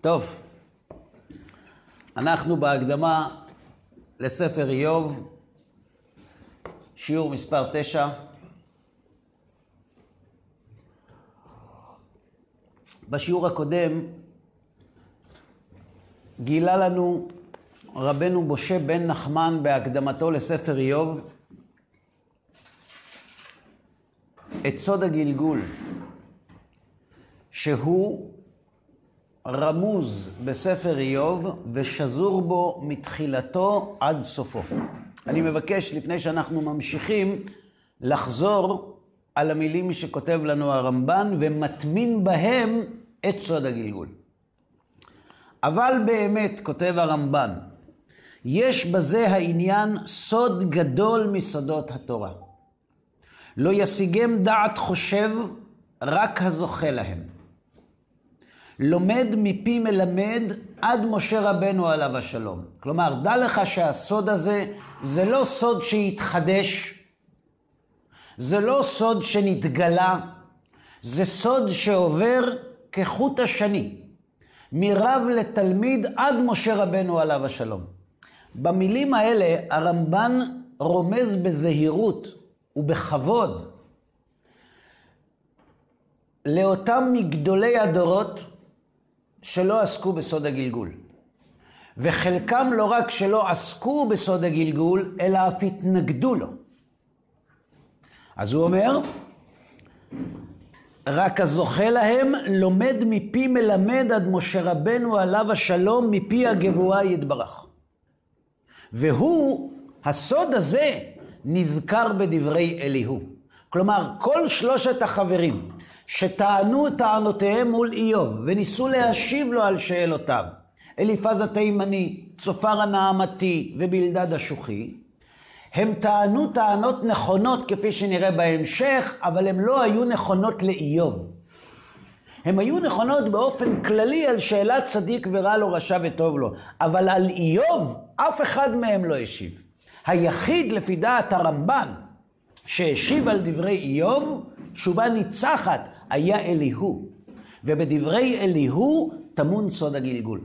טוב, אנחנו בהקדמה לספר איוב, שיעור מספר תשע. בשיעור הקודם גילה לנו רבנו משה בן נחמן בהקדמתו לספר איוב את סוד הגלגול, שהוא רמוז בספר איוב ושזור בו מתחילתו עד סופו. אני מבקש, לפני שאנחנו ממשיכים, לחזור על המילים שכותב לנו הרמב"ן ומטמין בהם את סוד הגלגול. אבל באמת, כותב הרמב"ן, יש בזה העניין סוד גדול מסודות התורה. לא ישיגם דעת חושב, רק הזוכה להם. לומד מפי מלמד עד משה רבנו עליו השלום. כלומר, דע לך שהסוד הזה זה לא סוד שהתחדש, זה לא סוד שנתגלה, זה סוד שעובר כחוט השני, מרב לתלמיד עד משה רבנו עליו השלום. במילים האלה הרמב"ן רומז בזהירות ובכבוד לאותם מגדולי הדורות שלא עסקו בסוד הגלגול. וחלקם לא רק שלא עסקו בסוד הגלגול, אלא אף התנגדו לו. אז הוא אומר, רק הזוכה להם לומד מפי מלמד עד משה רבנו עליו השלום מפי הגבוה יתברך. והוא, הסוד הזה, נזכר בדברי אליהו. כלומר, כל שלושת החברים שטענו את טענותיהם מול איוב וניסו להשיב לו על שאלותיו, אליפז התימני, צופר הנעמתי ובלדד השוחי, הם טענו טענות נכונות כפי שנראה בהמשך, אבל הן לא היו נכונות לאיוב. הן היו נכונות באופן כללי על שאלת צדיק ורע לו, רשע וטוב לו, אבל על איוב אף אחד מהם לא השיב. היחיד לפי דעת הרמב"ן שהשיב על דברי איוב, תשובה ניצחת, היה אליהו. ובדברי אליהו טמון סוד הגלגול.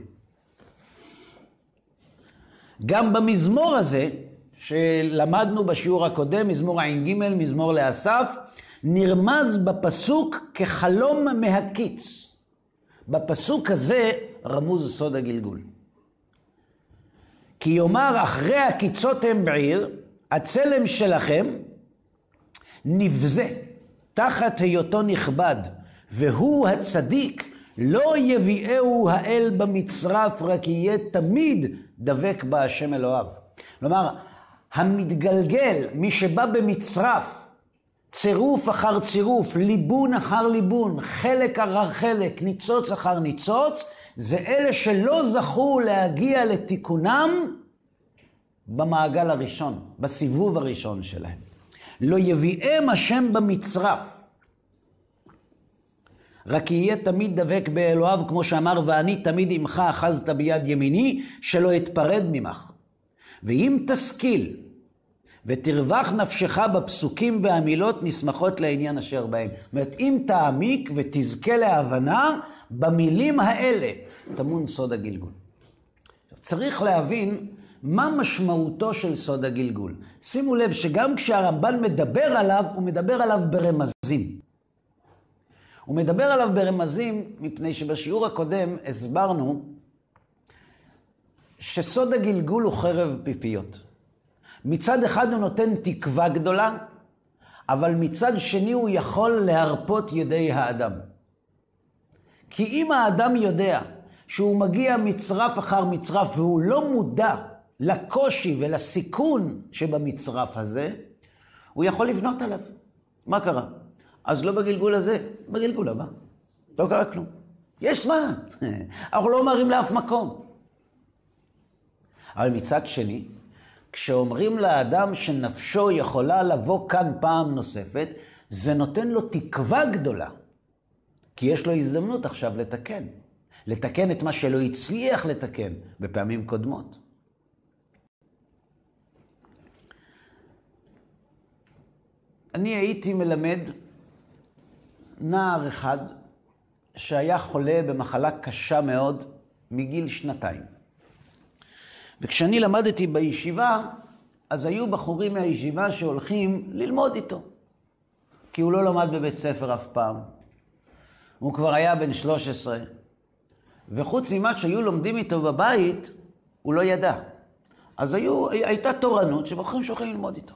גם במזמור הזה, שלמדנו בשיעור הקודם, מזמור ע"ג, מזמור לאסף, נרמז בפסוק כחלום מהקיץ. בפסוק הזה רמוז סוד הגלגול. כי יאמר אחרי הקיצות הם בעיר, הצלם שלכם נבזה תחת היותו נכבד, והוא הצדיק, לא יביאהו האל במצרף, רק יהיה תמיד דבק בהשם אלוהיו. כלומר, המתגלגל, מי שבא במצרף, צירוף אחר צירוף, ליבון אחר ליבון, חלק אחר חלק, ניצוץ אחר ניצוץ, זה אלה שלא זכו להגיע לתיקונם במעגל הראשון, בסיבוב הראשון שלהם. לא יביאם השם במצרף. רק יהיה תמיד דבק באלוהיו, כמו שאמר, ואני תמיד עמך אחזת ביד ימיני, שלא אתפרד ממך. ואם תשכיל ותרווח נפשך בפסוקים והמילות נסמכות לעניין אשר בהם. זאת אומרת, אם תעמיק ותזכה להבנה, במילים האלה טמון סוד הגלגול. צריך להבין מה משמעותו של סוד הגלגול. שימו לב שגם כשהרמב"ן מדבר עליו, הוא מדבר עליו ברמזים. הוא מדבר עליו ברמזים מפני שבשיעור הקודם הסברנו שסוד הגלגול הוא חרב פיפיות. מצד אחד הוא נותן תקווה גדולה, אבל מצד שני הוא יכול להרפות ידי האדם. כי אם האדם יודע שהוא מגיע מצרף אחר מצרף והוא לא מודע לקושי ולסיכון שבמצרף הזה, הוא יכול לבנות עליו. מה קרה? אז לא בגלגול הזה, בגלגול הבא. לא קרה כלום. יש זמן, אנחנו לא אומרים לאף מקום. אבל מצד שני, כשאומרים לאדם שנפשו יכולה לבוא כאן פעם נוספת, זה נותן לו תקווה גדולה. כי יש לו הזדמנות עכשיו לתקן. לתקן את מה שלא הצליח לתקן בפעמים קודמות. אני הייתי מלמד נער אחד שהיה חולה במחלה קשה מאוד, מגיל שנתיים. וכשאני למדתי בישיבה, אז היו בחורים מהישיבה שהולכים ללמוד איתו. כי הוא לא למד בבית ספר אף פעם. הוא כבר היה בן 13. וחוץ ממה שהיו לומדים איתו בבית, הוא לא ידע. אז היו, הייתה תורנות שבחורים שהולכים ללמוד איתו.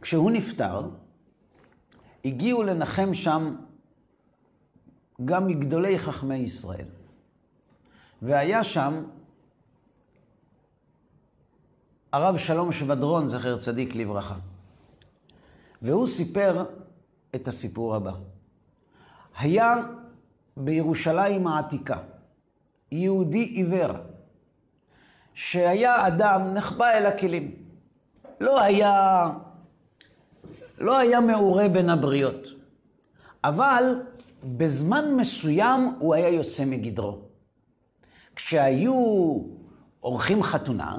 כשהוא נפטר, הגיעו לנחם שם גם מגדולי חכמי ישראל. והיה שם הרב שלום שבדרון, זכר צדיק לברכה. והוא סיפר את הסיפור הבא. היה בירושלים העתיקה יהודי עיוור, שהיה אדם נחבא אל הכלים. לא היה, לא היה מעורה בין הבריות, אבל בזמן מסוים הוא היה יוצא מגדרו. כשהיו עורכים חתונה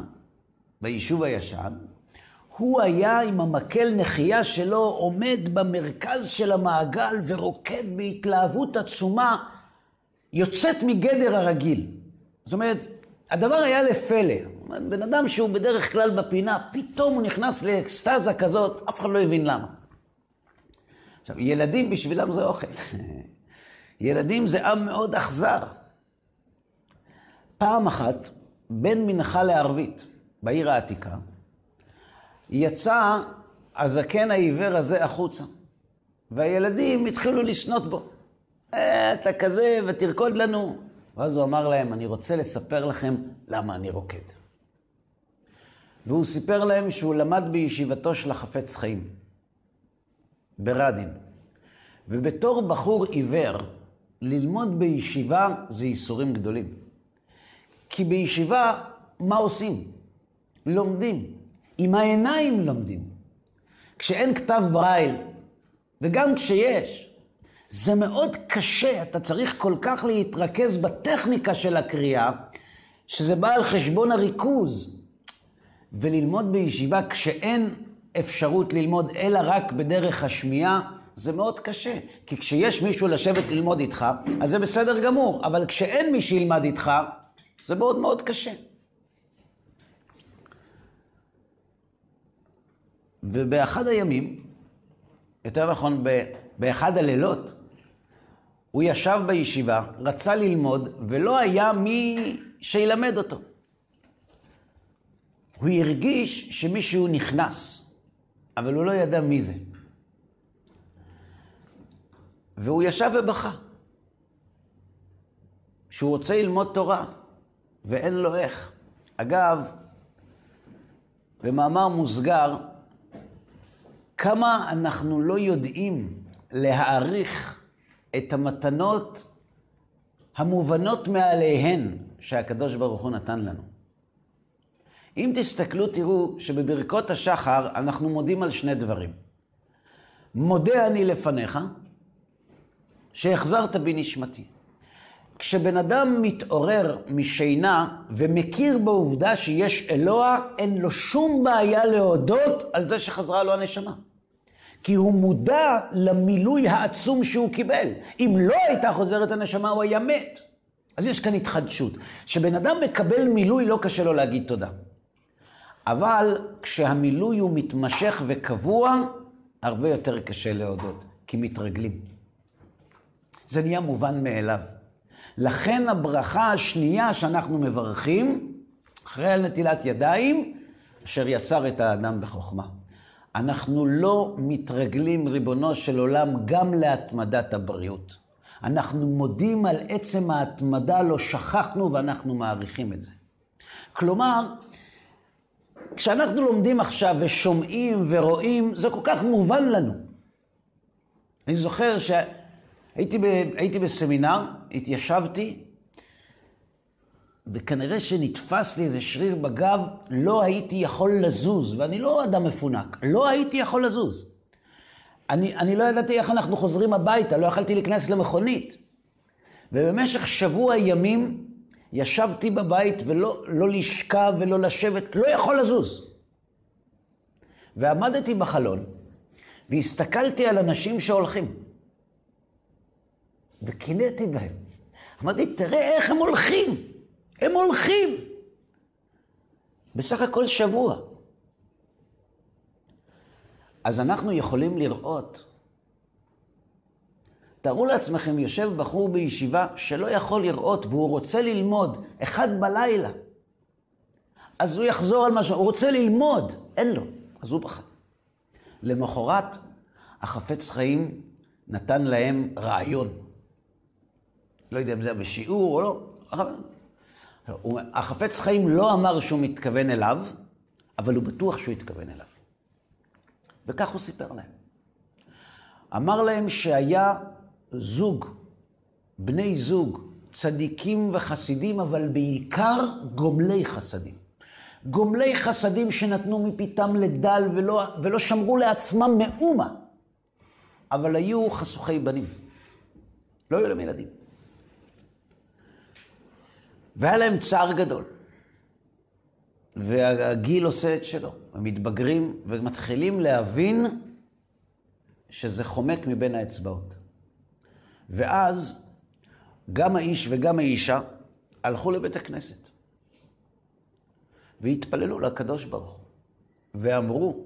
ביישוב הישן, הוא היה עם המקל נחייה שלו עומד במרכז של המעגל ורוקד בהתלהבות עצומה, יוצאת מגדר הרגיל. זאת אומרת, הדבר היה לפלא. בן אדם שהוא בדרך כלל בפינה, פתאום הוא נכנס לאקסטזה כזאת, אף אחד לא הבין למה. עכשיו, ילדים בשבילם זה אוכל. ילדים זה עם מאוד אכזר. פעם אחת, בין מנחה לערבית, בעיר העתיקה, יצא הזקן העיוור הזה החוצה, והילדים התחילו לשנות בו. אה, אתה כזה ותרקוד לנו. ואז הוא אמר להם, אני רוצה לספר לכם למה אני רוקד. והוא סיפר להם שהוא למד בישיבתו של החפץ חיים, ברדין. ובתור בחור עיוור, ללמוד בישיבה זה ייסורים גדולים. כי בישיבה, מה עושים? לומדים. עם העיניים לומדים. כשאין כתב ברייל, וגם כשיש, זה מאוד קשה, אתה צריך כל כך להתרכז בטכניקה של הקריאה, שזה בא על חשבון הריכוז. וללמוד בישיבה כשאין אפשרות ללמוד אלא רק בדרך השמיעה, זה מאוד קשה. כי כשיש מישהו לשבת ללמוד איתך, אז זה בסדר גמור, אבל כשאין מי שילמד איתך, זה מאוד מאוד קשה. ובאחד הימים, יותר נכון, באחד הלילות, הוא ישב בישיבה, רצה ללמוד, ולא היה מי שילמד אותו. הוא הרגיש שמישהו נכנס, אבל הוא לא ידע מי זה. והוא ישב ובכה. שהוא רוצה ללמוד תורה, ואין לו איך. אגב, במאמר מוסגר, כמה אנחנו לא יודעים להעריך את המתנות המובנות מעליהן שהקדוש ברוך הוא נתן לנו. אם תסתכלו, תראו שבברכות השחר אנחנו מודים על שני דברים. מודה אני לפניך, שהחזרת בי נשמתי. כשבן אדם מתעורר משינה ומכיר בעובדה שיש אלוה, אין לו שום בעיה להודות על זה שחזרה לו הנשמה. כי הוא מודע למילוי העצום שהוא קיבל. אם לא הייתה חוזרת הנשמה, הוא היה מת. אז יש כאן התחדשות. כשבן אדם מקבל מילוי, לא קשה לו להגיד תודה. אבל כשהמילוי הוא מתמשך וקבוע, הרבה יותר קשה להודות, כי מתרגלים. זה נהיה מובן מאליו. לכן הברכה השנייה שאנחנו מברכים, אחרי נטילת ידיים, אשר יצר את האדם בחוכמה. אנחנו לא מתרגלים, ריבונו של עולם, גם להתמדת הבריאות. אנחנו מודים על עצם ההתמדה, לא שכחנו ואנחנו מעריכים את זה. כלומר, כשאנחנו לומדים עכשיו ושומעים ורואים, זה כל כך מובן לנו. אני זוכר שהייתי ב, הייתי בסמינר, התיישבתי, וכנראה שנתפס לי איזה שריר בגב, לא הייתי יכול לזוז, ואני לא אדם מפונק, לא הייתי יכול לזוז. אני, אני לא ידעתי איך אנחנו חוזרים הביתה, לא יכלתי להיכנס למכונית. ובמשך שבוע ימים ישבתי בבית ולא לא לשכב ולא לשבת, לא יכול לזוז. ועמדתי בחלון והסתכלתי על אנשים שהולכים. וקינאתי בהם. אמרתי, תראה איך הם הולכים. הם הולכים. בסך הכל שבוע. אז אנחנו יכולים לראות, תארו לעצמכם, יושב בחור בישיבה שלא יכול לראות והוא רוצה ללמוד, אחד בלילה. אז הוא יחזור על משהו, הוא רוצה ללמוד, אין לו, אז הוא בכה. למחרת, החפץ חיים נתן להם רעיון. לא יודע אם זה היה בשיעור או לא. החפץ חיים לא אמר שהוא מתכוון אליו, אבל הוא בטוח שהוא התכוון אליו. וכך הוא סיפר להם. אמר להם שהיה זוג, בני זוג, צדיקים וחסידים, אבל בעיקר גומלי חסדים. גומלי חסדים שנתנו מפיתם לדל ולא, ולא שמרו לעצמם מאומה, אבל היו חשוכי בנים. לא היו להם ילדים. והיה להם צער גדול. והגיל עושה את שלו. הם מתבגרים ומתחילים להבין שזה חומק מבין האצבעות. ואז גם האיש וגם האישה הלכו לבית הכנסת. והתפללו לקדוש ברוך הוא. ואמרו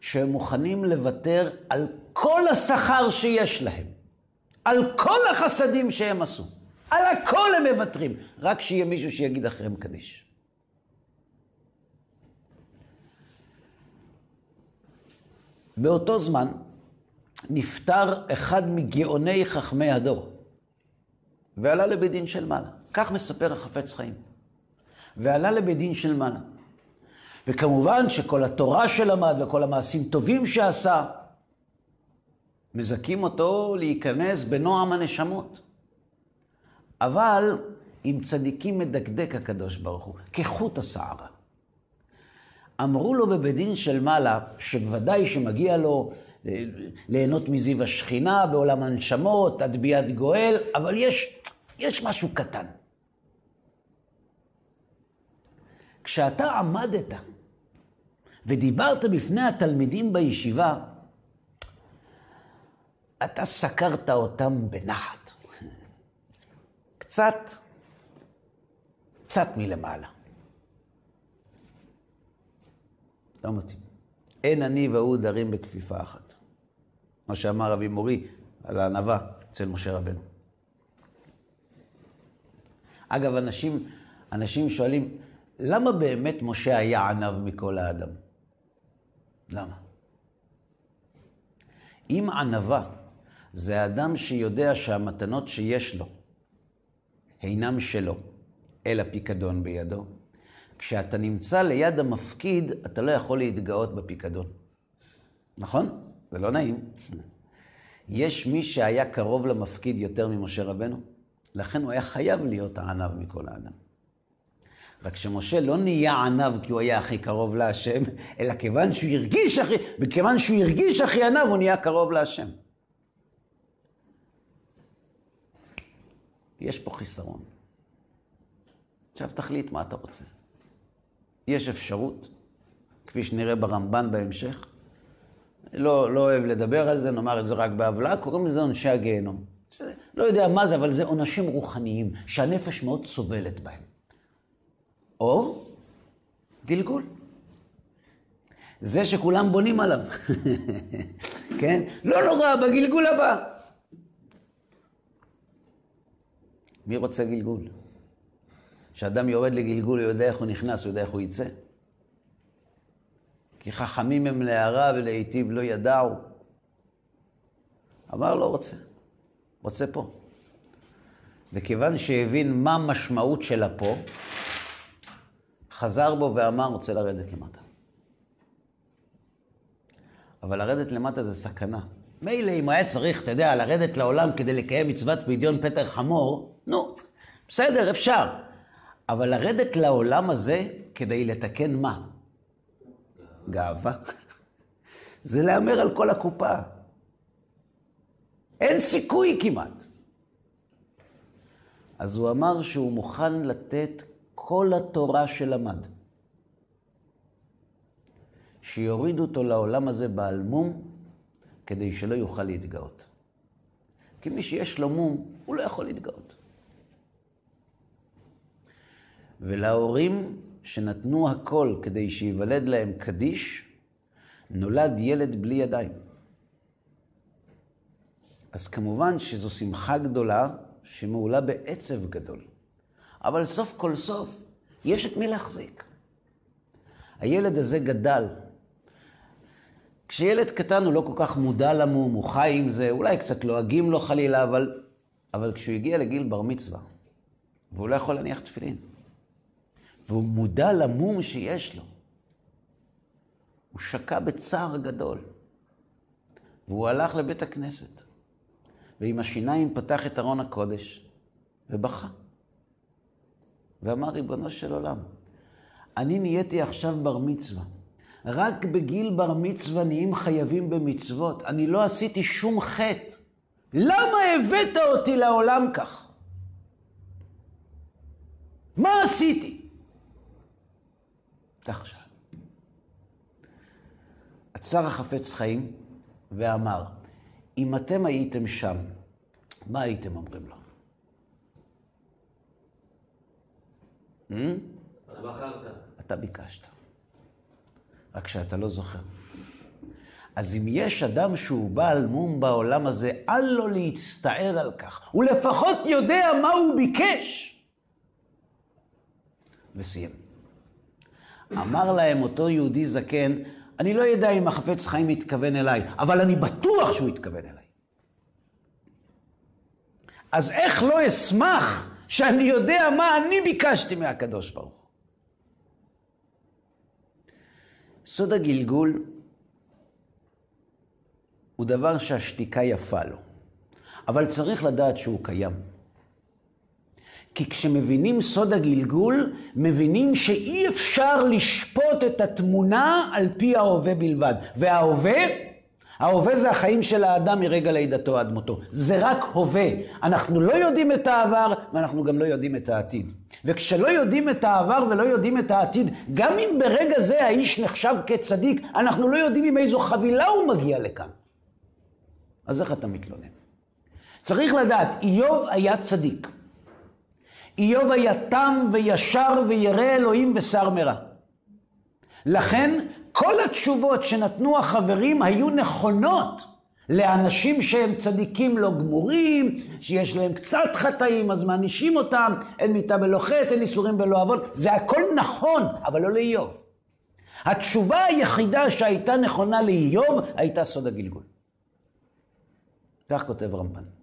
שהם מוכנים לוותר על כל השכר שיש להם, על כל החסדים שהם עשו. על הכל הם מוותרים, רק שיהיה מישהו שיגיד אחריהם קדיש. באותו זמן נפטר אחד מגאוני חכמי הדור, ועלה לבית דין של מעלה. כך מספר החפץ חיים. ועלה לבית דין של מעלה. וכמובן שכל התורה שלמד וכל המעשים טובים שעשה, מזכים אותו להיכנס בנועם הנשמות. אבל עם צדיקים מדקדק הקדוש ברוך הוא, כחוט השערה. אמרו לו בבית דין של מעלה, שוודאי שמגיע לו ליהנות מזיו השכינה בעולם הנשמות, עד ביאת גואל, אבל יש, יש משהו קטן. כשאתה עמדת ודיברת בפני התלמידים בישיבה, אתה סקרת אותם בנחת. קצת, קצת מלמעלה. לא מתאים. אין אני והוא דרים בכפיפה אחת. מה שאמר אבי מורי על הענווה אצל משה רבנו. אגב, אנשים, אנשים שואלים, למה באמת משה היה ענב מכל האדם? למה? אם ענווה זה אדם שיודע שהמתנות שיש לו אינם שלו, אלא פיקדון בידו. כשאתה נמצא ליד המפקיד, אתה לא יכול להתגאות בפיקדון. נכון? זה לא נעים. יש מי שהיה קרוב למפקיד יותר ממשה רבנו, לכן הוא היה חייב להיות הענב מכל האדם. רק שמשה לא נהיה ענב כי הוא היה הכי קרוב להשם, אלא כיוון שהוא הרגיש הכי, וכיוון שהוא הרגיש הכי ענב, הוא נהיה קרוב להשם. יש פה חיסרון. עכשיו תחליט מה אתה רוצה. יש אפשרות, כפי שנראה ברמב"ן בהמשך, לא, לא אוהב לדבר על זה, נאמר את זה רק בהבלעה, קוראים לזה עונשי הגיהנום. לא יודע מה זה, אבל זה עונשים רוחניים, שהנפש מאוד סובלת בהם. או גלגול. זה שכולם בונים עליו, כן? לא נורא, בגלגול הבא. מי רוצה גלגול? כשאדם יורד לגלגול, הוא יודע איך הוא נכנס, הוא יודע איך הוא יצא. כי חכמים הם להרע ולהיטיב לא ידעו. אמר לא רוצה, רוצה פה. וכיוון שהבין מה המשמעות של הפה, חזר בו ואמר, רוצה לרדת למטה. אבל לרדת למטה זה סכנה. מילא אם היה צריך, אתה יודע, לרדת לעולם כדי לקיים מצוות פדיון פטר חמור, נו, בסדר, אפשר. אבל לרדת לעולם הזה כדי לתקן מה? גאווה. זה להמר על כל הקופה. אין סיכוי כמעט. אז הוא אמר שהוא מוכן לתת כל התורה שלמד. שיורידו אותו לעולם הזה בעל מום, כדי שלא יוכל להתגאות. כי מי שיש לו מום, הוא לא יכול להתגאות. ולהורים שנתנו הכל כדי שייוולד להם קדיש, נולד ילד בלי ידיים. אז כמובן שזו שמחה גדולה שמעולה בעצב גדול. אבל סוף כל סוף, יש את מי להחזיק. הילד הזה גדל. כשילד קטן הוא לא כל כך מודע למום, הוא חי עם זה, אולי קצת לועגים לו חלילה, אבל, אבל כשהוא הגיע לגיל בר מצווה, והוא לא יכול להניח תפילין, והוא מודע למום שיש לו, הוא שקע בצער גדול, והוא הלך לבית הכנסת, ועם השיניים פתח את ארון הקודש, ובכה. ואמר, ריבונו של עולם, אני נהייתי עכשיו בר מצווה. רק בגיל בר מצווה נהיים חייבים במצוות. אני לא עשיתי שום חטא. למה הבאת אותי לעולם כך? מה עשיתי? שאל. עצר החפץ חיים ואמר, אם אתם הייתם שם, מה הייתם אומרים לו? אתה בחרת. אתה ביקשת. רק שאתה לא זוכר. אז אם יש אדם שהוא בעל מום בעולם הזה, אל לו להצטער על כך. הוא לפחות יודע מה הוא ביקש. וסיים. אמר להם אותו יהודי זקן, אני לא יודע אם החפץ חיים התכוון אליי, אבל אני בטוח שהוא התכוון אליי. אז איך לא אשמח שאני יודע מה אני ביקשתי מהקדוש ברוך? סוד הגלגול הוא דבר שהשתיקה יפה לו, אבל צריך לדעת שהוא קיים. כי כשמבינים סוד הגלגול, מבינים שאי אפשר לשפוט את התמונה על פי ההווה בלבד. וההווה, ההווה זה החיים של האדם מרגע לידתו עד מותו. זה רק הווה. אנחנו לא יודעים את העבר, ואנחנו גם לא יודעים את העתיד. וכשלא יודעים את העבר ולא יודעים את העתיד, גם אם ברגע זה האיש נחשב כצדיק, אנחנו לא יודעים עם איזו חבילה הוא מגיע לכאן. אז איך אתה מתלונן? צריך לדעת, איוב היה צדיק. איוב היה תם וישר וירא אלוהים ושר מרע. לכן כל התשובות שנתנו החברים היו נכונות לאנשים שהם צדיקים לא גמורים, שיש להם קצת חטאים, אז מענישים אותם, אין מיתה בלא חטא, אין איסורים בלא עוון, זה הכל נכון, אבל לא לאיוב. התשובה היחידה שהייתה נכונה לאיוב הייתה סוד הגלגול. כך כותב רמב"ן.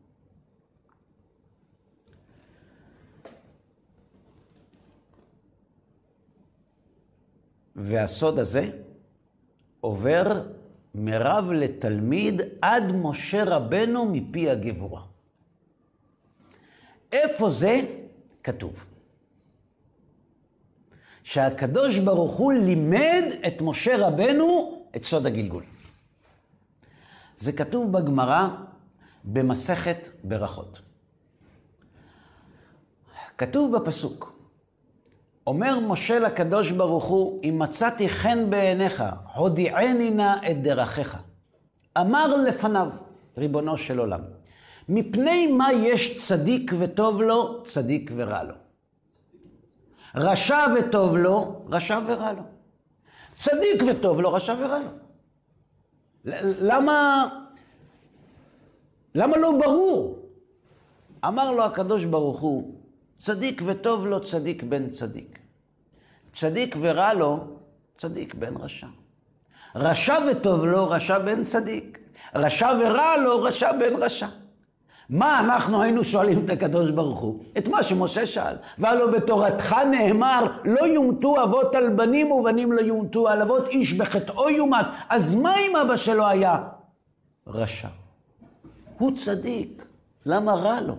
והסוד הזה עובר מרב לתלמיד עד משה רבנו מפי הגבורה. איפה זה כתוב? שהקדוש ברוך הוא לימד את משה רבנו את סוד הגלגול. זה כתוב בגמרא במסכת ברכות. כתוב בפסוק, אומר משה לקדוש ברוך הוא, אם מצאתי חן בעיניך, הודיעני נא את דרכיך. אמר לפניו, ריבונו של עולם, מפני מה יש צדיק וטוב לו, צדיק ורע לו. רשע וטוב לו, רשע ורע לו. צדיק וטוב לו, רשע ורע לו. למה, למה לא ברור? אמר לו הקדוש ברוך הוא, צדיק וטוב לו, צדיק בן צדיק. צדיק ורע לו, צדיק בן רשע. רשע וטוב לו, רשע בן צדיק. רשע ורע לו, רשע בן רשע. מה אנחנו היינו שואלים את הקדוש ברוך הוא? את מה שמשה שאל. והלא בתורתך נאמר, לא יומתו אבות על בנים ובנים לא יומתו על אבות, איש בחטאו יומת. אז מה אם אבא שלו היה רשע? הוא צדיק, למה רע לו?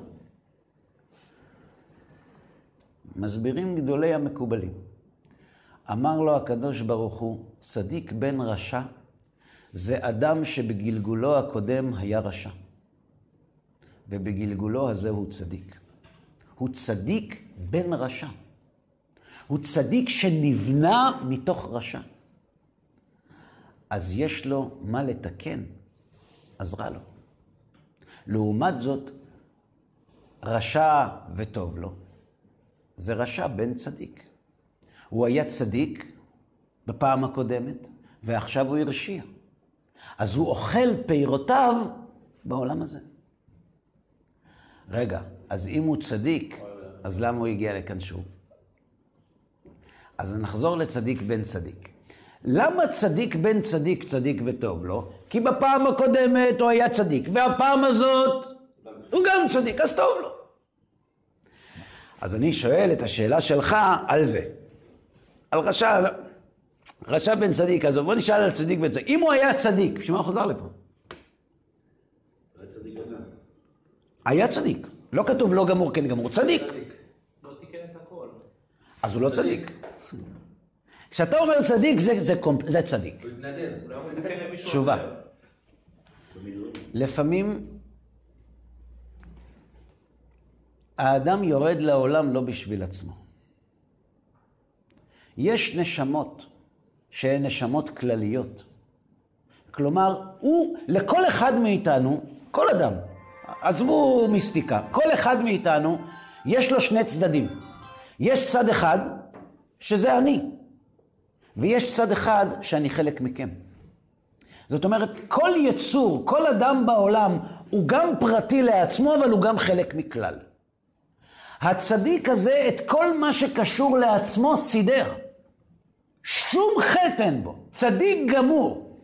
מסבירים גדולי המקובלים. אמר לו הקדוש ברוך הוא, צדיק בן רשע זה אדם שבגלגולו הקודם היה רשע. ובגלגולו הזה הוא צדיק. הוא צדיק בן רשע. הוא צדיק שנבנה מתוך רשע. אז יש לו מה לתקן, אז רע לו. לעומת זאת, רשע וטוב לו, זה רשע בן צדיק. הוא היה צדיק בפעם הקודמת, ועכשיו הוא הרשיע. אז הוא אוכל פירותיו בעולם הזה. רגע, אז אם הוא צדיק, אז למה הוא הגיע לכאן שוב? אז נחזור לצדיק בן צדיק. למה צדיק בן צדיק צדיק וטוב לו? כי בפעם הקודמת הוא היה צדיק, והפעם הזאת הוא גם צדיק, אז טוב לו. אז אני שואל את השאלה שלך על זה. על רשע, רשע בן צדיק, אז בוא נשאל על צדיק בן צדיק. אם הוא היה צדיק, בשביל מה הוא חזר לפה? היה צדיק. לא כתוב לא גמור כן גמור, צדיק. לא. אז הוא לא צדיק. כשאתה אומר צדיק, זה, זה. זה צדיק. למישהו תשובה. לפעמים האדם יורד לעולם לא בשביל עצמו. יש נשמות שהן נשמות כלליות. כלומר, הוא, לכל אחד מאיתנו, כל אדם, עזבו מיסטיקה, כל אחד מאיתנו יש לו שני צדדים. יש צד אחד שזה אני, ויש צד אחד שאני חלק מכם. זאת אומרת, כל יצור, כל אדם בעולם, הוא גם פרטי לעצמו, אבל הוא גם חלק מכלל. הצדיק הזה, את כל מה שקשור לעצמו, סידר. שום חטא אין בו. צדיק גמור.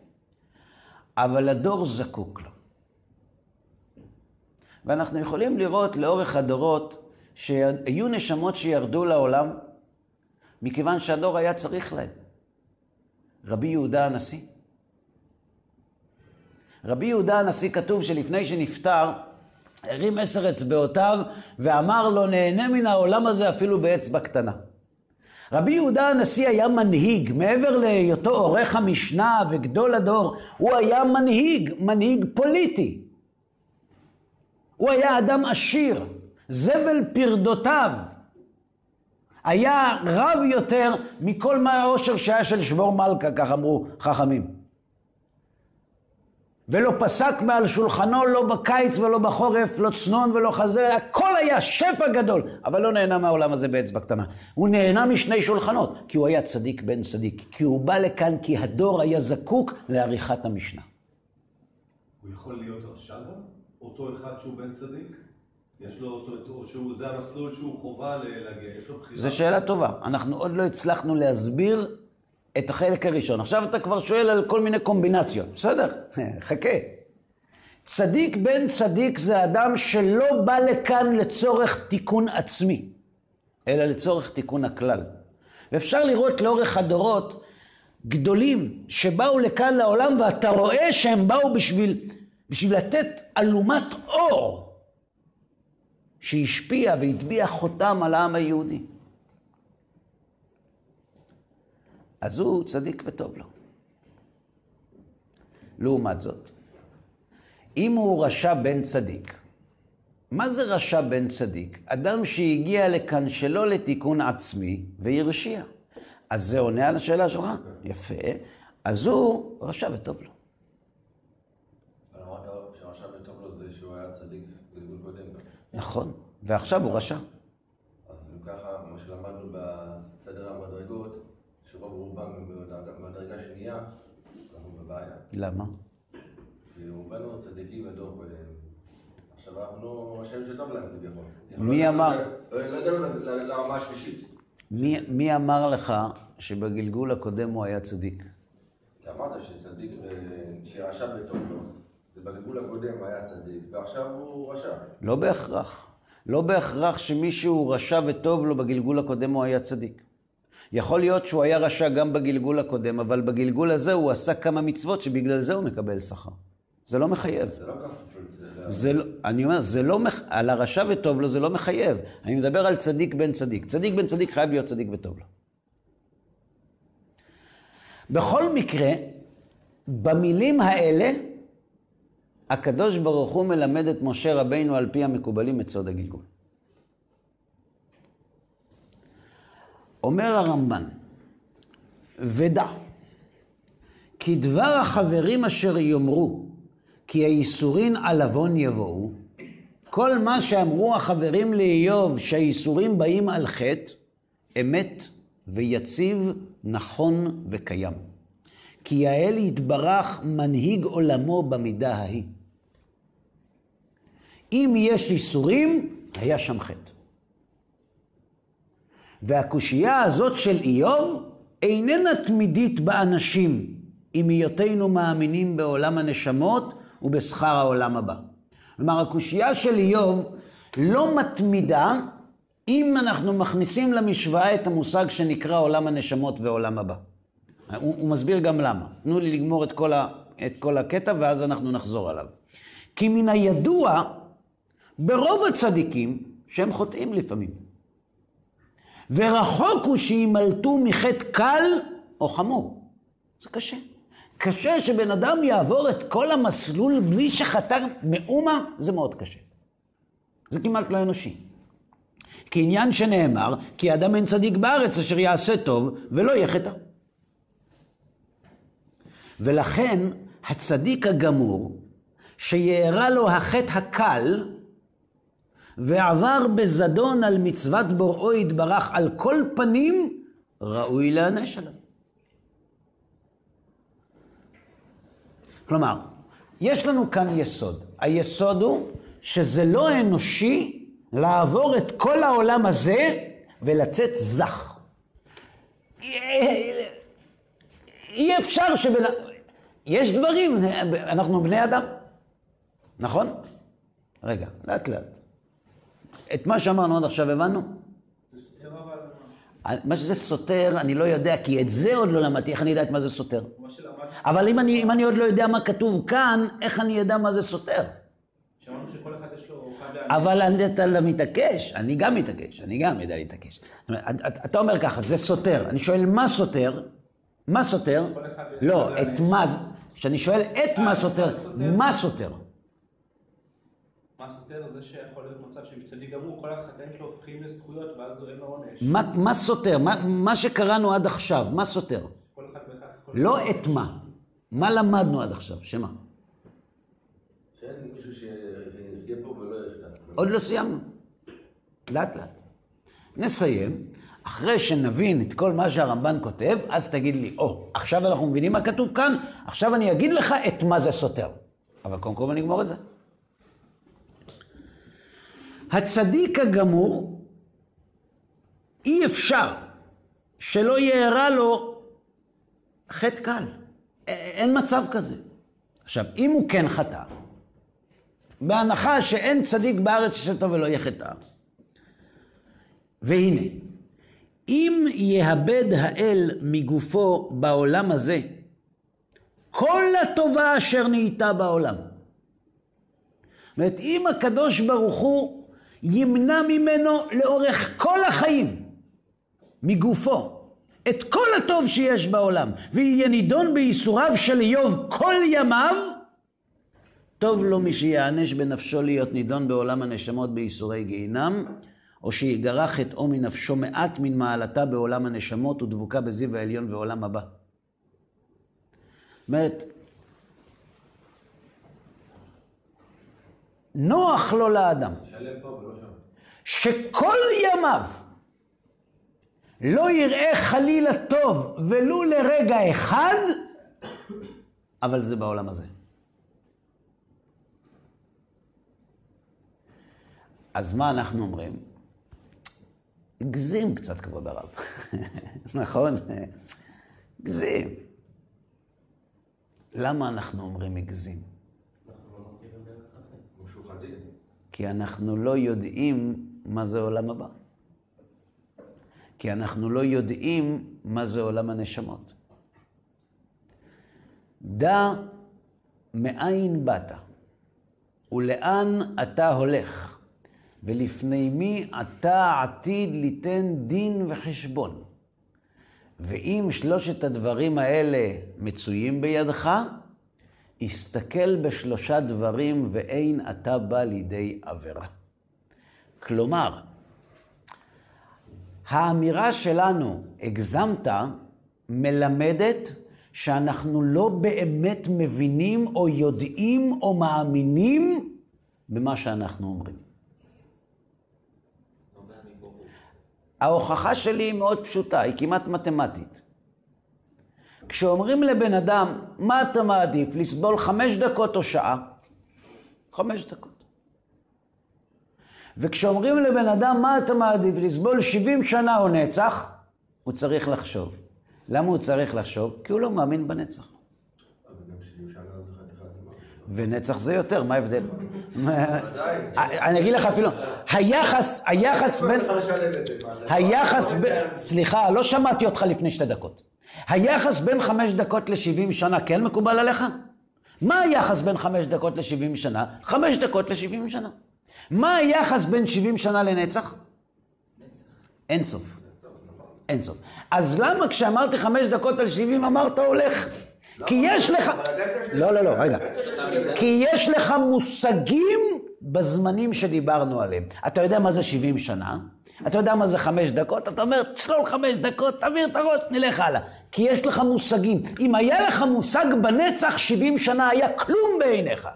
אבל הדור זקוק לו. ואנחנו יכולים לראות לאורך הדורות שהיו נשמות שירדו לעולם מכיוון שהדור היה צריך להם. רבי יהודה הנשיא. רבי יהודה הנשיא כתוב שלפני שנפטר, הרים עשר אצבעותיו ואמר לו, נהנה מן העולם הזה אפילו באצבע קטנה. רבי יהודה הנשיא היה מנהיג, מעבר להיותו עורך המשנה וגדול הדור, הוא היה מנהיג, מנהיג פוליטי. הוא היה אדם עשיר, זבל פרדותיו. היה רב יותר מכל מה העושר שהיה של שבור מלכה, כך אמרו חכמים. ולא פסק מעל שולחנו, לא בקיץ ולא בחורף, לא צנון ולא חזר, הכל היה שפע גדול, אבל לא נהנה מהעולם הזה באצבע קטנה. הוא נהנה משני שולחנות, כי הוא היה צדיק בן צדיק, כי הוא בא לכאן כי הדור היה זקוק לעריכת המשנה. הוא יכול להיות רשע גם? אותו אחד שהוא בן צדיק? יש לו, או שהוא, זה המסלול שהוא חובה להגיע, יש לו בחירה. זו שאלה טובה. אנחנו עוד לא הצלחנו להסביר את החלק הראשון. עכשיו אתה כבר שואל על כל מיני קומבינציות. בסדר, חכה. צדיק בן צדיק זה אדם שלא בא לכאן לצורך תיקון עצמי, אלא לצורך תיקון הכלל. ואפשר לראות לאורך הדורות גדולים שבאו לכאן לעולם ואתה רואה שהם באו בשביל, בשביל לתת אלומת אור שהשפיע והטביע חותם על העם היהודי. אז הוא צדיק וטוב לו. לעומת זאת, אם הוא רשע בן צדיק, מה זה רשע בן צדיק? אדם שהגיע לכאן שלא לתיקון עצמי והרשיע. אז זה עונה על השאלה שלך? יפה. אז הוא רשע וטוב לו. נכון. ועכשיו הוא רשע. אז אם ככה, מה שלמדנו בסדר המדרגות, שרוב רובם הם במדרגה שנייה, אנחנו בבעיה. למה? כי רובנו צדיקים בדור. עכשיו אנחנו אשמים שטוב להם כביכול. מי אמר? לא לא הגענו לרמה השלישית. מי, אמר לך שבגלגול הקודם הוא היה צדיק? כי אמרת שצדיק, ו- שרשע וטוב לו, זה בגלגול הקודם היה צדיק, ועכשיו הוא רשע. לא בהכרח. לא בהכרח שמישהו רשע וטוב לו בגלגול הקודם הוא היה צדיק. יכול להיות שהוא היה רשע גם בגלגול הקודם, אבל בגלגול הזה הוא עשה כמה מצוות שבגלל זה הוא מקבל שכר. זה לא מחייב. זה לא כפוף לזה. זה לא, אני אומר, זה לא, מח- על הרשע וטוב לו זה לא מחייב. אני מדבר על צדיק בן צדיק. צדיק בן צדיק חייב להיות צדיק וטוב לו. בכל מקרה, במילים האלה, הקדוש ברוך הוא מלמד את משה רבינו על פי המקובלים את סוד הגלגול. אומר הרמב"ן, ודע, כי דבר החברים אשר יאמרו, כי הייסורין על עוון יבואו, כל מה שאמרו החברים לאיוב שהייסורים באים על חטא, אמת ויציב, נכון וקיים. כי האל יתברך מנהיג עולמו במידה ההיא. אם יש איסורים, היה שם חטא. והקושייה הזאת של איוב איננה תמידית באנשים, עם היותנו מאמינים בעולם הנשמות ובשכר העולם הבא. כלומר, הקושייה של איוב לא מתמידה אם אנחנו מכניסים למשוואה את המושג שנקרא עולם הנשמות ועולם הבא. הוא, הוא מסביר גם למה. תנו לי לגמור את כל, ה, את כל הקטע ואז אנחנו נחזור עליו. כי מן הידוע, ברוב הצדיקים, שהם חוטאים לפעמים. ורחוק הוא שימלטו מחטא קל או חמור. זה קשה. קשה שבן אדם יעבור את כל המסלול בלי שחטא מאומה, זה מאוד קשה. זה כמעט לא אנושי. כעניין שנאמר, כי אדם אין צדיק בארץ אשר יעשה טוב ולא יהיה חטא. ולכן הצדיק הגמור, שיארע לו החטא הקל, ועבר בזדון על מצוות בוראו יתברך על כל פנים, ראוי להענש עליו. כלומר, יש לנו כאן יסוד. היסוד הוא שזה לא אנושי לעבור את כל העולם הזה ולצאת זך. אי אפשר שבן... יש דברים, אנחנו בני אדם, נכון? רגע, לאט לאט. את מה שאמרנו עד עכשיו הבנו? מה שזה סותר, אני לא יודע, כי את זה עוד לא למדתי, איך אני יודע את מה זה סותר? אבל אם אני, אם אני עוד לא יודע מה כתוב כאן, איך אני אדע מה זה סותר? שמענו שכל אחד יש לו... אבל אתה לא מתעקש, אני גם מתעקש, אני גם יודע להתעקש. אתה אומר ככה, זה סותר. אני שואל, מה סותר? מה סותר? לא, את מה, כשאני שואל את מה סותר, מה סותר? מה סותר? זה שיכול להיות מצב שמצדי גמור, כל החטאים שלו הופכים לזכויות, ואז אין לו עונש. מה סותר? מה שקראנו עד עכשיו, מה סותר? כל אחד ואחד. לא את מה. מה למדנו עד עכשיו? שמה? שאין מישהו שיחיה פה ולא יפתח. עוד לא סיימנו. לאט לאט. נסיים. אחרי שנבין את כל מה שהרמב"ן כותב, אז תגיד לי, או, oh, עכשיו אנחנו מבינים מה כתוב כאן, עכשיו אני אגיד לך את מה זה סותר. אבל קודם כל אני אגמור את זה. הצדיק הגמור, אי אפשר שלא יארע לו חטא קל. אין מצב כזה. עכשיו, אם הוא כן חטא, בהנחה שאין צדיק בארץ שטוב ולא יהיה חטא, והנה, אם יאבד האל מגופו בעולם הזה, כל הטובה אשר נהייתה בעולם. זאת אומרת, אם הקדוש ברוך הוא ימנע ממנו לאורך כל החיים, מגופו, את כל הטוב שיש בעולם, ויהיה נידון בייסוריו של איוב כל ימיו, טוב לו מי שיענש בנפשו להיות נידון בעולם הנשמות בייסורי גיהינם, או שיגרע חטאו מנפשו מעט מן מעלתה בעולם הנשמות ודבוקה בזיו העליון ועולם הבא. זאת אומרת, נוח לו לאדם, שכל ימיו לא יראה חלילה טוב ולו לרגע אחד, אבל זה בעולם הזה. אז מה אנחנו אומרים? הגזים קצת, כבוד הרב. נכון? הגזים. למה אנחנו אומרים הגזים? כי אנחנו לא יודעים מה זה עולם הבא. כי אנחנו לא יודעים מה זה עולם הנשמות. דע מאין באת ולאן אתה הולך. ולפני מי אתה עתיד ליתן דין וחשבון. ואם שלושת הדברים האלה מצויים בידך, הסתכל בשלושה דברים ואין אתה בא לידי עבירה. כלומר, האמירה שלנו, הגזמת, מלמדת שאנחנו לא באמת מבינים או יודעים או מאמינים במה שאנחנו אומרים. ההוכחה שלי היא מאוד פשוטה, היא כמעט מתמטית. כשאומרים לבן אדם, מה אתה מעדיף, לסבול חמש דקות או שעה? חמש דקות. וכשאומרים לבן אדם, מה אתה מעדיף, לסבול 70 שנה או נצח? הוא צריך לחשוב. למה הוא צריך לחשוב? כי הוא לא מאמין בנצח. אבל גם 70 שנה זה חתיכת זמן. ונצח זה יותר, מה ההבדל? אני אגיד לך אפילו, היחס, היחס בין... היחס בין... סליחה, לא שמעתי אותך לפני שתי דקות. היחס בין חמש דקות לשבעים שנה כן מקובל עליך? מה היחס בין חמש דקות לשבעים שנה? חמש דקות לשבעים שנה. מה היחס בין שבעים שנה לנצח? אין סוף. אין סוף. אז למה כשאמרתי חמש דקות על שבעים אמרת הולך? כי יש לך... לא, לא, לא, רגע. כי יש לך מושגים בזמנים שדיברנו עליהם. אתה יודע מה זה 70 שנה? אתה יודע מה זה חמש דקות? אתה אומר, צלול חמש דקות, תעביר את הראש, נלך הלאה. כי יש לך מושגים. אם היה לך מושג בנצח, 70 שנה היה כלום בעיניך.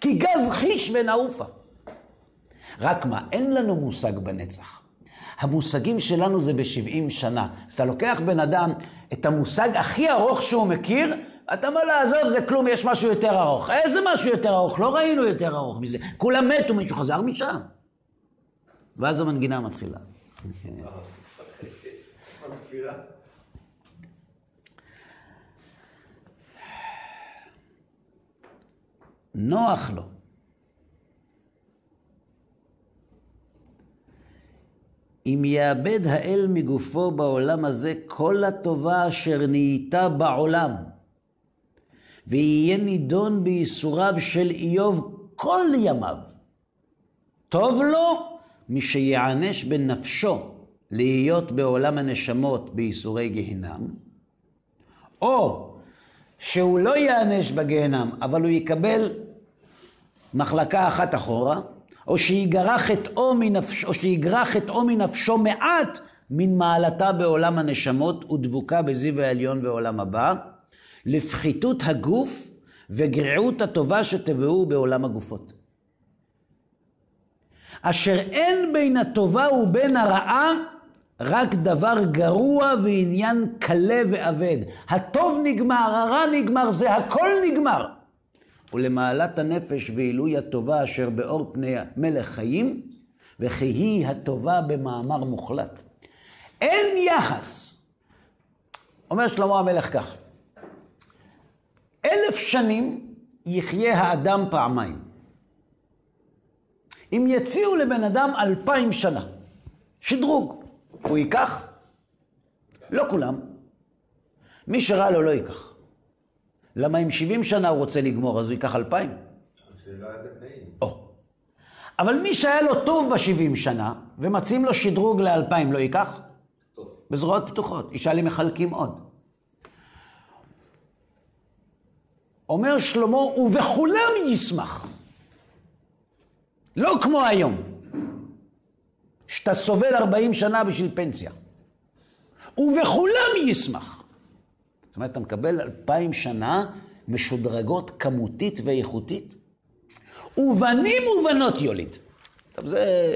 כי גז חיש ונעופה. רק מה, אין לנו מושג בנצח. המושגים שלנו זה ב-70 שנה. אז אתה לוקח בן אדם את המושג הכי ארוך שהוא מכיר, אתה אומר לה, עזוב, זה כלום, יש משהו יותר ארוך. איזה משהו יותר ארוך? לא ראינו יותר ארוך מזה. כולם מתו, מישהו חזר משם. ואז המנגינה מתחילה. נוח לו. אם יאבד האל מגופו בעולם הזה כל הטובה אשר נהייתה בעולם, ויהיה נידון בייסוריו של איוב כל ימיו, טוב לו משיענש בנפשו להיות בעולם הנשמות בייסורי גיהינם, או שהוא לא ייענש בגיהנם, אבל הוא יקבל מחלקה אחת אחורה, או שיגרע חטאו מנפשו, מנפשו מעט מן מעלתה בעולם הנשמות ודבוקה בזיו העליון בעולם הבא, לפחיתות הגוף וגריעות הטובה שתבואו בעולם הגופות. אשר אין בין הטובה ובין הרעה רק דבר גרוע ועניין קלה ואבד. הטוב נגמר, הרע נגמר, זה הכל נגמר. ולמעלת הנפש ועילוי הטובה אשר באור פני מלך חיים, וכי היא הטובה במאמר מוחלט. אין יחס. אומר שלמה המלך כך, אלף שנים יחיה האדם פעמיים. אם יציעו לבן אדם אלפיים שנה, שדרוג, הוא ייקח? לא כולם. מי שרע לו לא ייקח. למה אם 70 שנה הוא רוצה לגמור, אז הוא ייקח אלפיים? או. אבל מי שהיה לו טוב ב-70 שנה, ומציעים לו שדרוג לאלפיים, לא ייקח? טוב. בזרועות פתוחות. ישאל אם מחלקים עוד. אומר שלמה, ובכולם ישמח. לא כמו היום, שאתה סובל 40 שנה בשביל פנסיה. ובכולם ישמח. זאת אומרת, אתה מקבל אלפיים שנה משודרגות כמותית ואיכותית. ובנים ובנות יוליד. טוב, זה...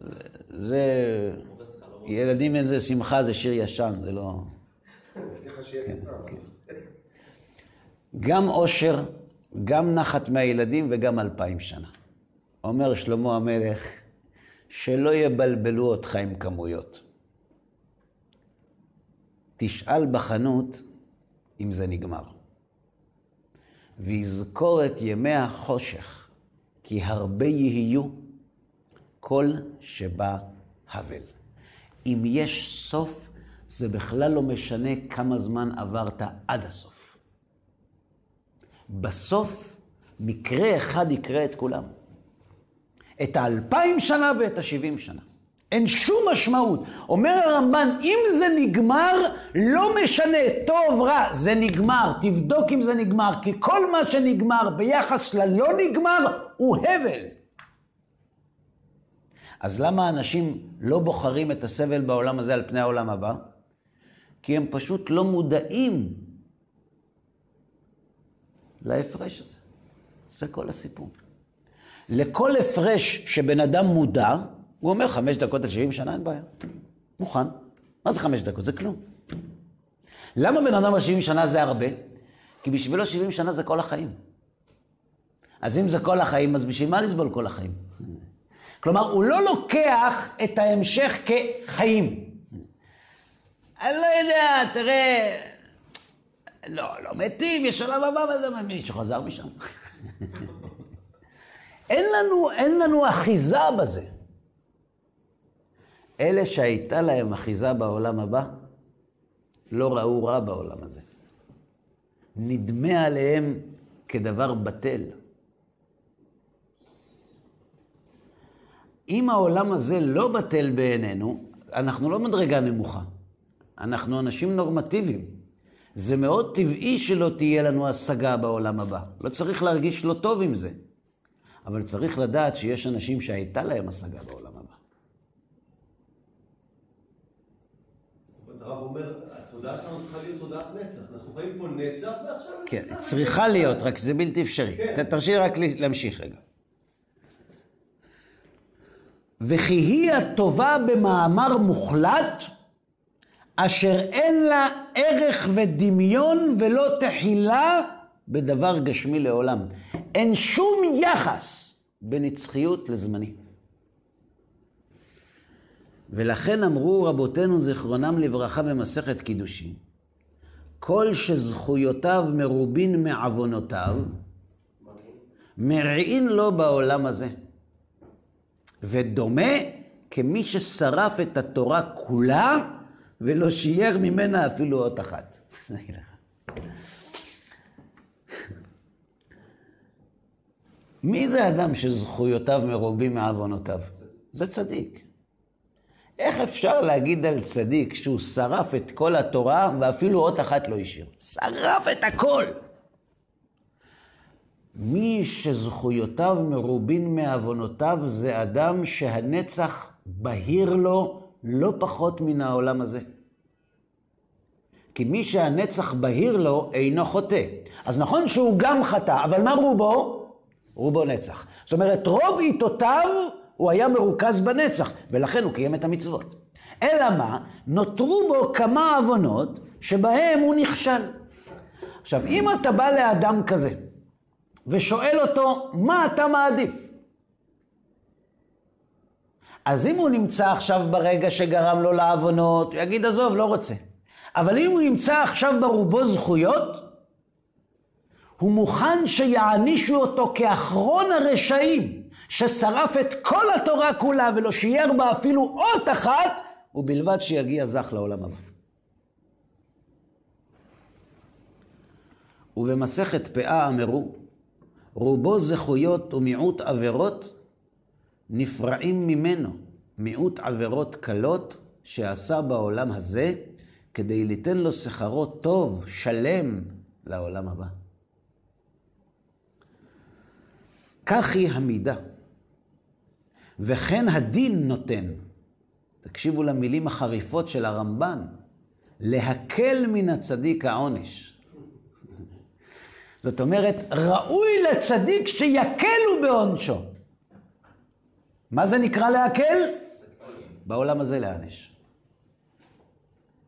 זה... זה... ילדים אין זה שמחה, זה שיר ישן, זה לא... הבטיחה שיהיה כן, סיפור. גם עושר, גם נחת מהילדים וגם אלפיים שנה. אומר שלמה המלך, שלא יבלבלו אותך עם כמויות. תשאל בחנות אם זה נגמר. ויזכור את ימי החושך, כי הרבה יהיו כל שבא הבל. אם יש סוף, זה בכלל לא משנה כמה זמן עברת עד הסוף. בסוף, מקרה אחד יקרה את כולם. את האלפיים שנה ואת השבעים שנה. אין שום משמעות. אומר הרמב"ן, אם זה נגמר, לא משנה, טוב, רע, זה נגמר. תבדוק אם זה נגמר, כי כל מה שנגמר ביחס ללא נגמר הוא הבל. אז למה אנשים לא בוחרים את הסבל בעולם הזה על פני העולם הבא? כי הם פשוט לא מודעים להפרש הזה. זה כל הסיפור. לכל הפרש שבן אדם מודע, הוא אומר חמש דקות על 70 שנה, אין בעיה. מוכן. מה זה חמש דקות? זה כלום. למה בן אדם על 70 שנה זה הרבה? כי בשבילו 70 שנה זה כל החיים. אז אם זה כל החיים, אז בשביל מה לסבול כל החיים? כלומר, הוא לא לוקח את ההמשך כחיים. אני לא יודע, תראה, לא, לא מתים, יש עולם הבא, וזה מישהו חזר משם. אין לנו, אין לנו אחיזה בזה. אלה שהייתה להם אחיזה בעולם הבא, לא ראו רע בעולם הזה. נדמה עליהם כדבר בטל. אם העולם הזה לא בטל בעינינו, אנחנו לא מדרגה נמוכה. אנחנו אנשים נורמטיביים. זה מאוד טבעי שלא תהיה לנו השגה בעולם הבא. לא צריך להרגיש לא טוב עם זה. אבל צריך לדעת שיש אנשים שהייתה להם השגה בעולם הבא. הרב אומר, התודעה שלנו צריכה להיות תודעת נצח. אנחנו חיים פה נצח, ועכשיו... כן. צריכה להיות, רק זה בלתי אפשרי. כן. תרשי רק להמשיך רגע. וכי היא הטובה במאמר מוחלט, אשר אין לה ערך ודמיון ולא תחילה בדבר גשמי לעולם. אין שום יחס בנצחיות לזמני. ולכן אמרו רבותינו זיכרונם לברכה במסכת קידושין, כל שזכויותיו מרובין מעוונותיו, מרעין לו בעולם הזה. ודומה כמי ששרף את התורה כולה ולא שייר ממנה אפילו אות אחת. מי זה אדם שזכויותיו מרובים מעוונותיו? זה צדיק. איך אפשר להגיד על צדיק שהוא שרף את כל התורה ואפילו אות אחת לא השאיר? שרף את הכל! מי שזכויותיו מרובין מעוונותיו זה אדם שהנצח בהיר לו לא פחות מן העולם הזה. כי מי שהנצח בהיר לו אינו חוטא. אז נכון שהוא גם חטא, אבל מה רובו? רובו נצח. זאת אומרת, רוב עיתותיו הוא היה מרוכז בנצח, ולכן הוא קיים את המצוות. אלא מה? נותרו בו כמה עוונות שבהם הוא נכשל. עכשיו, אם אתה בא לאדם כזה ושואל אותו, מה אתה מעדיף? אז אם הוא נמצא עכשיו ברגע שגרם לו לעוונות, הוא יגיד, עזוב, לא רוצה. אבל אם הוא נמצא עכשיו ברובו זכויות, הוא מוכן שיענישו אותו כאחרון הרשעים, ששרף את כל התורה כולה ולא שייר בה אפילו אות אחת, ובלבד שיגיע זך לעולם הבא. ובמסכת פאה אמרו, רובו זכויות ומיעוט עבירות נפרעים ממנו, מיעוט עבירות קלות שעשה בעולם הזה, כדי ליתן לו שכרו טוב, שלם, לעולם הבא. כך היא המידה. וכן הדין נותן, תקשיבו למילים החריפות של הרמב"ן, להקל מן הצדיק העונש. זאת אומרת, ראוי לצדיק שיקלו בעונשו. מה זה נקרא להקל? בעולם הזה להעניש.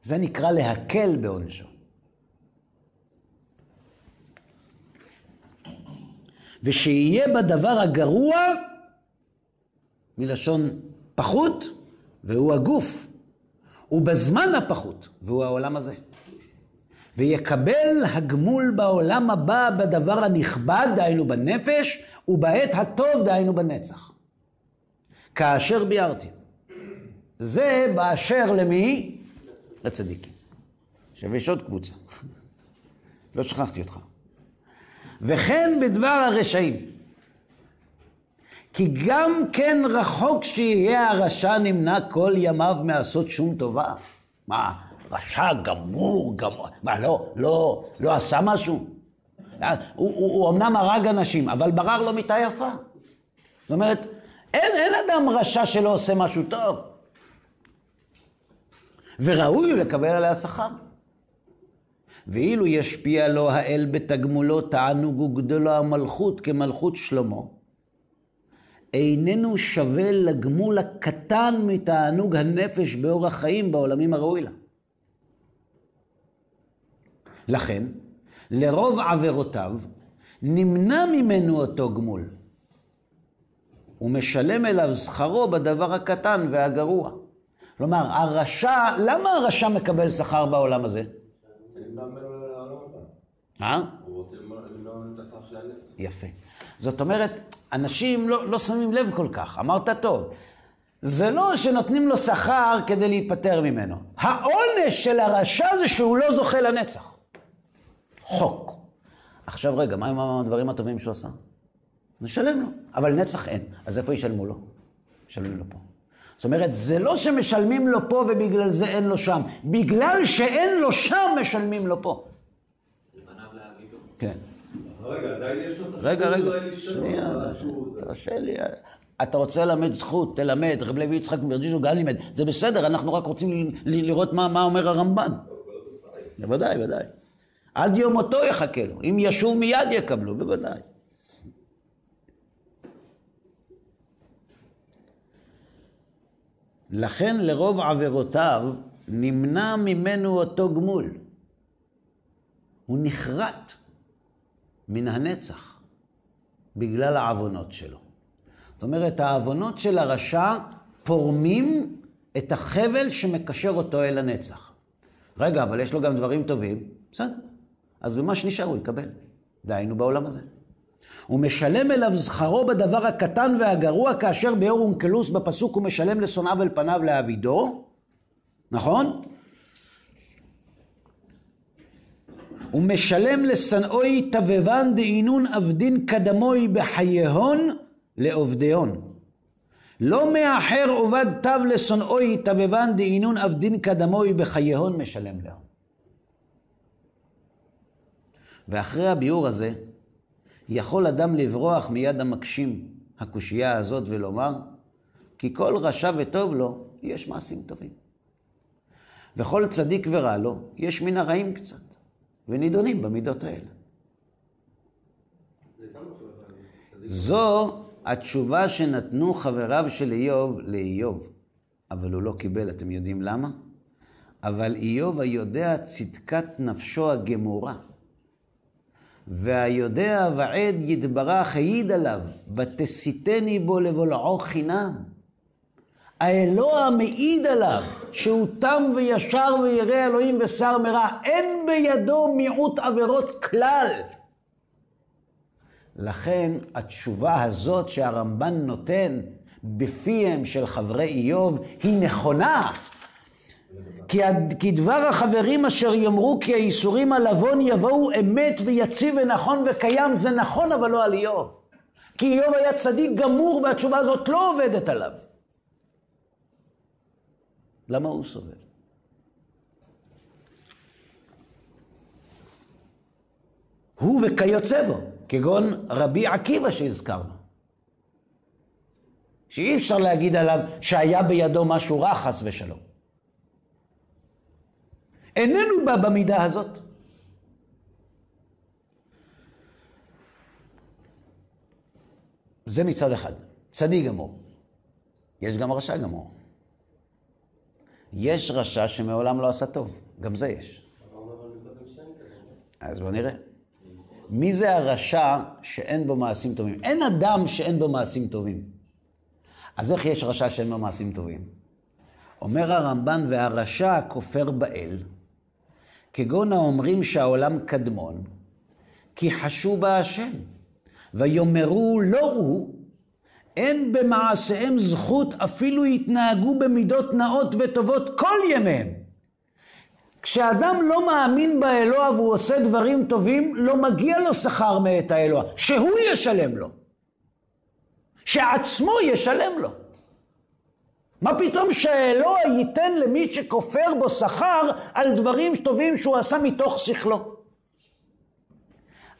זה נקרא להקל בעונשו. ושיהיה בדבר הגרוע, מלשון פחות, והוא הגוף, ובזמן הפחות, והוא העולם הזה. ויקבל הגמול בעולם הבא בדבר הנכבד, דהיינו בנפש, ובעת הטוב, דהיינו בנצח. כאשר ביארתי. זה באשר למי? לצדיקים. עכשיו יש עוד קבוצה. לא שכחתי אותך. וכן בדבר הרשעים. כי גם כן רחוק שיהיה הרשע נמנע כל ימיו מעשות שום טובה. מה, רשע גמור, גמור, מה, לא, לא, לא עשה משהו? הוא, הוא, הוא אמנם הרג אנשים, אבל ברר לו מיטה יפה. זאת אומרת, אין, אין אדם רשע שלא עושה משהו טוב. וראוי לקבל עליה שכר. ואילו ישפיע לו האל בתגמולו תענוג וגדולו המלכות כמלכות שלמה, איננו שווה לגמול הקטן מתענוג הנפש באורח חיים בעולמים הראוי לה. לכן, לרוב עבירותיו נמנע ממנו אותו גמול. הוא משלם אליו שכרו בדבר הקטן והגרוע. כלומר, הרשע, למה הרשע מקבל שכר בעולם הזה? אה? יפה. זאת אומרת, אנשים לא, לא שמים לב כל כך, אמרת טוב. זה לא שנותנים לו שכר כדי להיפטר ממנו. העונש של הרשע זה שהוא לא זוכה לנצח. חוק. עכשיו רגע, מה עם הדברים הטובים שהוא עשה? נשלם לו, אבל נצח אין. אז איפה ישלמו לו? ישלמו לו פה. זאת אומרת, זה לא שמשלמים לו פה ובגלל זה אין לו שם. בגלל שאין לו שם, משלמים לו פה. כן. רגע, עדיין יש לו את הזכות רגע, רגע, שנייה, תרשה לי. אתה רוצה ללמד זכות, תלמד, רב לוי יצחק מברדיצ'ו גם לימד. זה בסדר, אנחנו רק רוצים לראות מה מה אומר הרמב"ן. בוודאי, ודאי. עד יום מותו יחכה לו. אם ישוב מיד יקבלו, בוודאי. לכן לרוב עבירותיו נמנע ממנו אותו גמול. הוא נחרט מן הנצח בגלל העוונות שלו. זאת אומרת, העוונות של הרשע פורמים את החבל שמקשר אותו אל הנצח. רגע, אבל יש לו גם דברים טובים, בסדר. אז במה שנשאר הוא יקבל. דהיינו בעולם הזה. הוא משלם אליו זכרו בדבר הקטן והגרוע, כאשר באור אונקלוס בפסוק הוא משלם לשונאיו אל פניו להעבידו, נכון? הוא משלם לשנאוי תבבן דאינון עבדין קדמוי בחייהון לעובדיון. לא מאחר עובד תו לשונאוי תבבן דאינון עבדין קדמוי בחייהון משלם להם. ואחרי הביאור הזה, יכול אדם לברוח מיד המקשים הקושייה הזאת ולומר, כי כל רשע וטוב לו, יש מעשים טובים. וכל צדיק ורע לו, יש מן הרעים קצת, ונידונים במידות האלה. זו התשובה שנתנו חבריו של איוב לאיוב, אבל הוא לא קיבל, אתם יודעים למה? אבל איוב היודע צדקת נפשו הגמורה, והיודע ועד יתברך העיד עליו, ותסיתני בו לבולעו חינם. האלוה מעיד עליו שהוא תם וישר וירא אלוהים ושר מרע, אין בידו מיעוט עבירות כלל. לכן התשובה הזאת שהרמב"ן נותן בפיהם של חברי איוב היא נכונה. כי, דבר החברים אשר יאמרו כי האיסורים על עוון יבואו אמת ויציב ונכון וקיים, זה נכון אבל לא על איוב. כי איוב היה צדיק גמור והתשובה הזאת לא עובדת עליו. למה הוא סובל? הוא וכיוצא בו, כגון רבי עקיבא שהזכרנו. שאי אפשר להגיד עליו שהיה בידו משהו רע חס ושלום. איננו בא במידה הזאת. זה מצד אחד, צדיק גמור. יש גם רשע גמור. יש רשע שמעולם לא עשה טוב, גם זה יש. אז בואו נראה. מי זה הרשע שאין בו מעשים טובים? אין אדם שאין בו מעשים טובים. אז איך יש רשע שאין בו מעשים טובים? אומר הרמב"ן, והרשע הכופר באל, כגון האומרים שהעולם קדמון, כי חשו בה השם, ויאמרו לא הוא, אין במעשיהם זכות, אפילו יתנהגו במידות נאות וטובות כל ימיהם. כשאדם לא מאמין באלוה והוא עושה דברים טובים, לא מגיע לו שכר מאת האלוה, שהוא ישלם לו. שעצמו ישלם לו. מה פתאום שהאלוה ייתן למי שכופר בו שכר על דברים טובים שהוא עשה מתוך שכלו?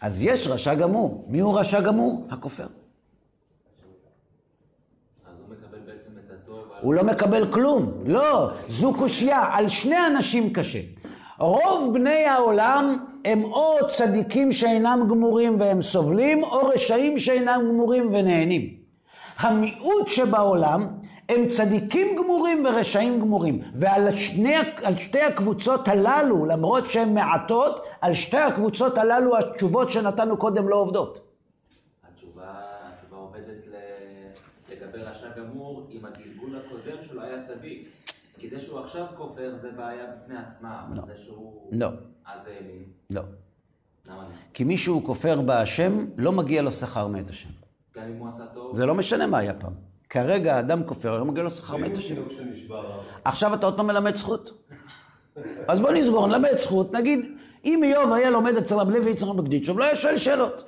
אז יש רשע גמור. מי הוא רשע גמור? הכופר. הוא לא מקבל כלום. לא, זו קושייה. על שני אנשים קשה. רוב בני העולם הם או צדיקים שאינם גמורים והם סובלים, או רשעים שאינם גמורים ונהנים. המיעוט שבעולם הם צדיקים גמורים ורשעים גמורים. ועל שני, שתי הקבוצות הללו, למרות שהן מעטות, על שתי הקבוצות הללו התשובות שנתנו קודם לא עובדות. התשובה, התשובה עובדת לגבי רשע גמור אם הגלגול הקודם שלו היה צדיק. כי זה שהוא עכשיו כופר זה בעיה בפני עצמה, לא. זה שהוא... לא, אז זה אלים. לא. למה לא? כי מי שהוא כופר בהשם, לא מגיע לו שכר מאת השם. גם אם הוא עשה טוב? זה לא משנה מה היה פעם. כרגע האדם כופר, לא מגיע לו שכר מאת השם. עכשיו אתה עוד פעם מלמד זכות. אז בוא נסגור, נלמד זכות, נגיד, אם איוב היה לומד אצל רב לוי יצחק בגדיצ'וב, לא היה שואל שאלות.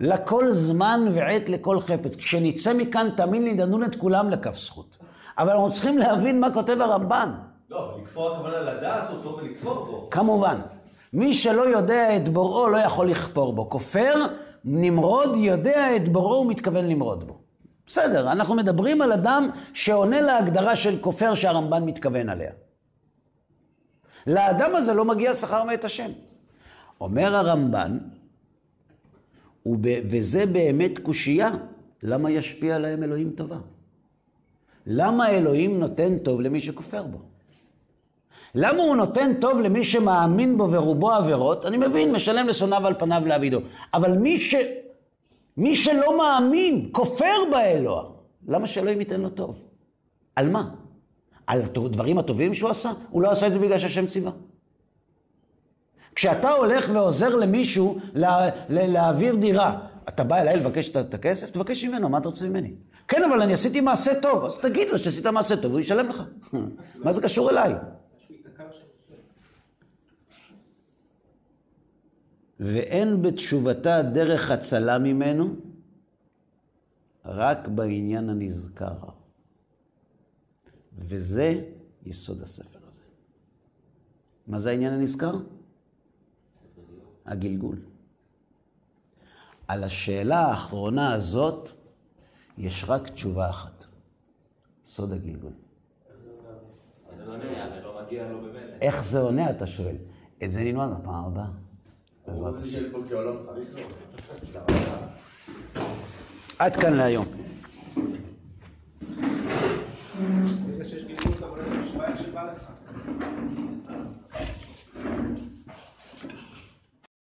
לכל זמן ועת לכל חפץ. כשנצא מכאן, תאמין לי, נדון את כולם לכף זכות. אבל אנחנו צריכים להבין מה כותב הרמב"ן. לא, אבל לכפור הכוונה לדעת אותו ולכפור בו. כמובן, מי שלא יודע את בוראו לא יכול לכפור בו. כופר, נמרוד יודע את בוראו ומתכוון למרוד בו. בסדר, אנחנו מדברים על אדם שעונה להגדרה של כופר שהרמב"ן מתכוון עליה. לאדם הזה לא מגיע שכר מאת השם. אומר הרמב"ן, וב, וזה באמת קושייה, למה ישפיע עליהם אלוהים טובה? למה אלוהים נותן טוב למי שכופר בו? למה הוא נותן טוב למי שמאמין בו ורובו עבירות? אני מבין, משלם לשונאיו על פניו לעבידו. אבל מי, ש... מי שלא מאמין, כופר באלוה, למה שאלוהים ייתן לו טוב? על מה? על הדברים הטובים שהוא עשה? הוא לא עשה את זה בגלל שהשם ציווה. כשאתה הולך ועוזר למישהו לה, לה, להעביר דירה, אתה בא אליי לבקש את- הכסף? תבקש ממנו, מה אתה רוצה ממני? כן, אבל אני עשיתי מעשה טוב. אז תגיד לו שעשית מעשה טוב, הוא ישלם לך. מה זה קשור אליי? משהו ייתקע שם. ואין בתשובתה דרך הצלה ממנו, רק בעניין הנזכר. וזה יסוד הספר הזה. מה זה העניין הנזכר? הגלגול. על השאלה האחרונה הזאת יש רק תשובה אחת. סוד הגלגול. זה לא נראה, הרי לא במילא. איך זה עונה, אתה שואל? את זה נלמד בפעם הבאה. עד כאן להיום. שיש גיבוי, אתה רואה שבא לך.